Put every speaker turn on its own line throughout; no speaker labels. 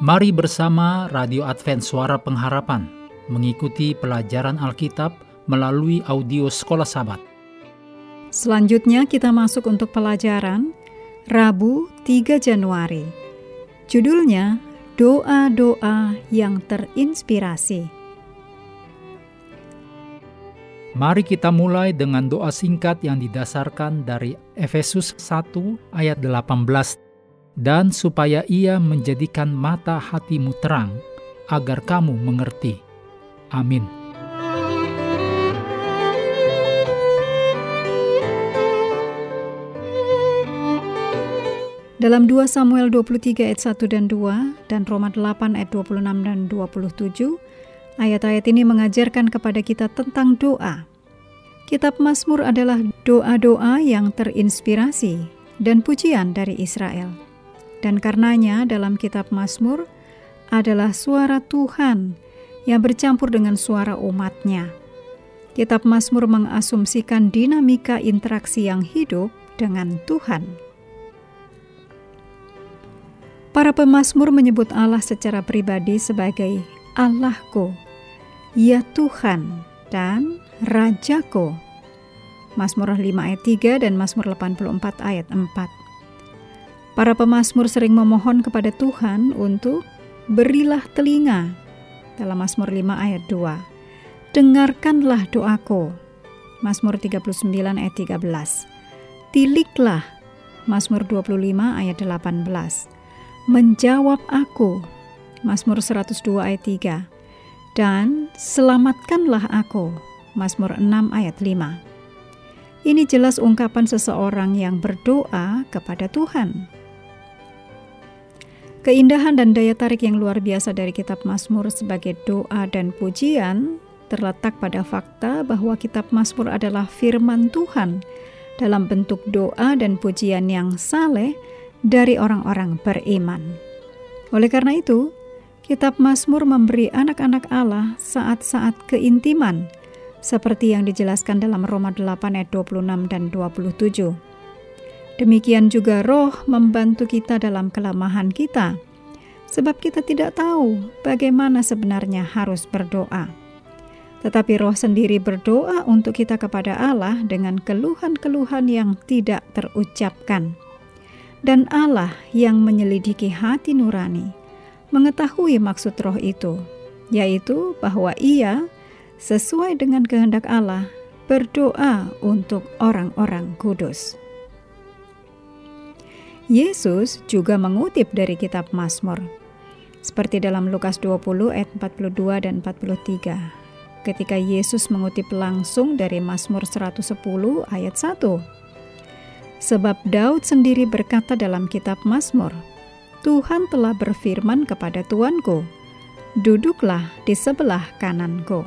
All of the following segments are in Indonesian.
Mari bersama Radio Advent Suara Pengharapan mengikuti pelajaran Alkitab melalui audio Sekolah Sabat.
Selanjutnya kita masuk untuk pelajaran Rabu 3 Januari. Judulnya Doa-doa yang terinspirasi.
Mari kita mulai dengan doa singkat yang didasarkan dari Efesus 1 ayat 18 dan supaya ia menjadikan mata hatimu terang, agar kamu mengerti. Amin.
Dalam 2 Samuel 23 ayat 1 dan 2 dan Roma 8 ayat 26 dan 27, ayat-ayat ini mengajarkan kepada kita tentang doa. Kitab Mazmur adalah doa-doa yang terinspirasi dan pujian dari Israel. Dan karenanya dalam kitab Mazmur adalah suara Tuhan yang bercampur dengan suara umatnya. Kitab Mazmur mengasumsikan dinamika interaksi yang hidup dengan Tuhan. Para pemazmur menyebut Allah secara pribadi sebagai Allahku, ya Tuhan dan Rajaku. Mazmur 5 ayat 3 dan Mazmur 84 ayat 4. Para pemazmur sering memohon kepada Tuhan untuk berilah telinga. Dalam Mazmur 5 ayat 2. Dengarkanlah doaku. Mazmur 39 ayat 13. Tiliklah. Mazmur 25 ayat 18. Menjawab aku. Mazmur 102 ayat 3. Dan selamatkanlah aku. Mazmur 6 ayat 5. Ini jelas ungkapan seseorang yang berdoa kepada Tuhan. Keindahan dan daya tarik yang luar biasa dari kitab Mazmur sebagai doa dan pujian terletak pada fakta bahwa kitab Mazmur adalah firman Tuhan dalam bentuk doa dan pujian yang saleh dari orang-orang beriman. Oleh karena itu, kitab Mazmur memberi anak-anak Allah saat-saat keintiman seperti yang dijelaskan dalam Roma 8 ayat 26 dan 27. Demikian juga roh membantu kita dalam kelemahan kita, sebab kita tidak tahu bagaimana sebenarnya harus berdoa. Tetapi roh sendiri berdoa untuk kita kepada Allah dengan keluhan-keluhan yang tidak terucapkan. Dan Allah yang menyelidiki hati nurani, mengetahui maksud roh itu, yaitu bahwa ia, sesuai dengan kehendak Allah, berdoa untuk orang-orang kudus. Yesus juga mengutip dari kitab Mazmur. Seperti dalam Lukas 20 ayat 42 dan 43. Ketika Yesus mengutip langsung dari Mazmur 110 ayat 1. Sebab Daud sendiri berkata dalam kitab Mazmur, Tuhan telah berfirman kepada Tuanku, duduklah di sebelah kananku.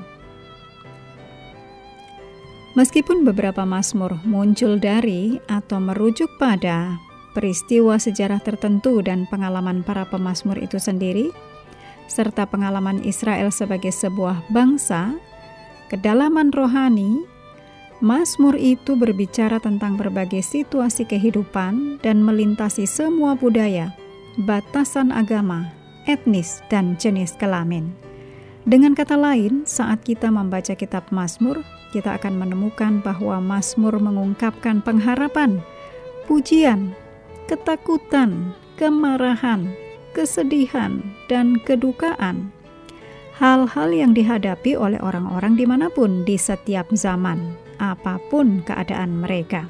Meskipun beberapa Mazmur muncul dari atau merujuk pada peristiwa sejarah tertentu dan pengalaman para pemazmur itu sendiri, serta pengalaman Israel sebagai sebuah bangsa, kedalaman rohani, Mazmur itu berbicara tentang berbagai situasi kehidupan dan melintasi semua budaya, batasan agama, etnis, dan jenis kelamin. Dengan kata lain, saat kita membaca kitab Mazmur, kita akan menemukan bahwa Mazmur mengungkapkan pengharapan, pujian, ketakutan, kemarahan, kesedihan, dan kedukaan. Hal-hal yang dihadapi oleh orang-orang di mana pun di setiap zaman, apa pun keadaan mereka.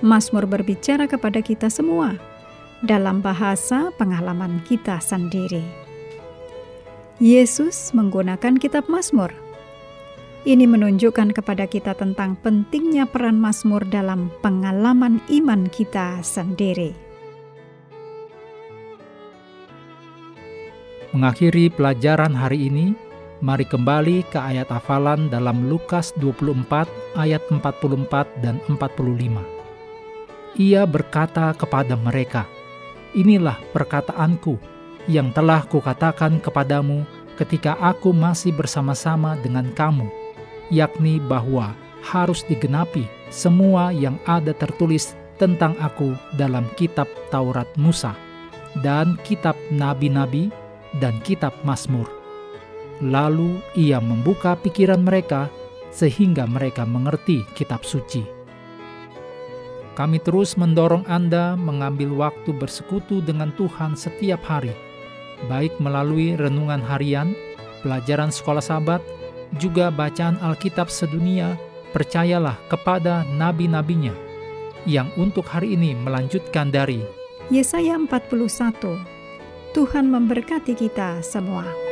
Mazmur berbicara kepada kita semua dalam bahasa pengalaman kita sendiri. Yesus menggunakan kitab Mazmur ini menunjukkan kepada kita tentang pentingnya peran Mazmur dalam pengalaman iman kita sendiri.
Mengakhiri pelajaran hari ini, mari kembali ke ayat hafalan dalam Lukas 24 ayat 44 dan 45. Ia berkata kepada mereka, Inilah perkataanku yang telah kukatakan kepadamu ketika aku masih bersama-sama dengan kamu yakni bahwa harus digenapi semua yang ada tertulis tentang aku dalam kitab Taurat Musa, dan kitab nabi-nabi dan kitab Mazmur. Lalu ia membuka pikiran mereka sehingga mereka mengerti kitab suci. Kami terus mendorong Anda mengambil waktu bersekutu dengan Tuhan setiap hari, baik melalui renungan harian, pelajaran sekolah sahabat, juga bacaan Alkitab sedunia, percayalah kepada nabi-nabinya, yang untuk hari ini melanjutkan dari
Yesaya 41. Tuhan memberkati kita semua.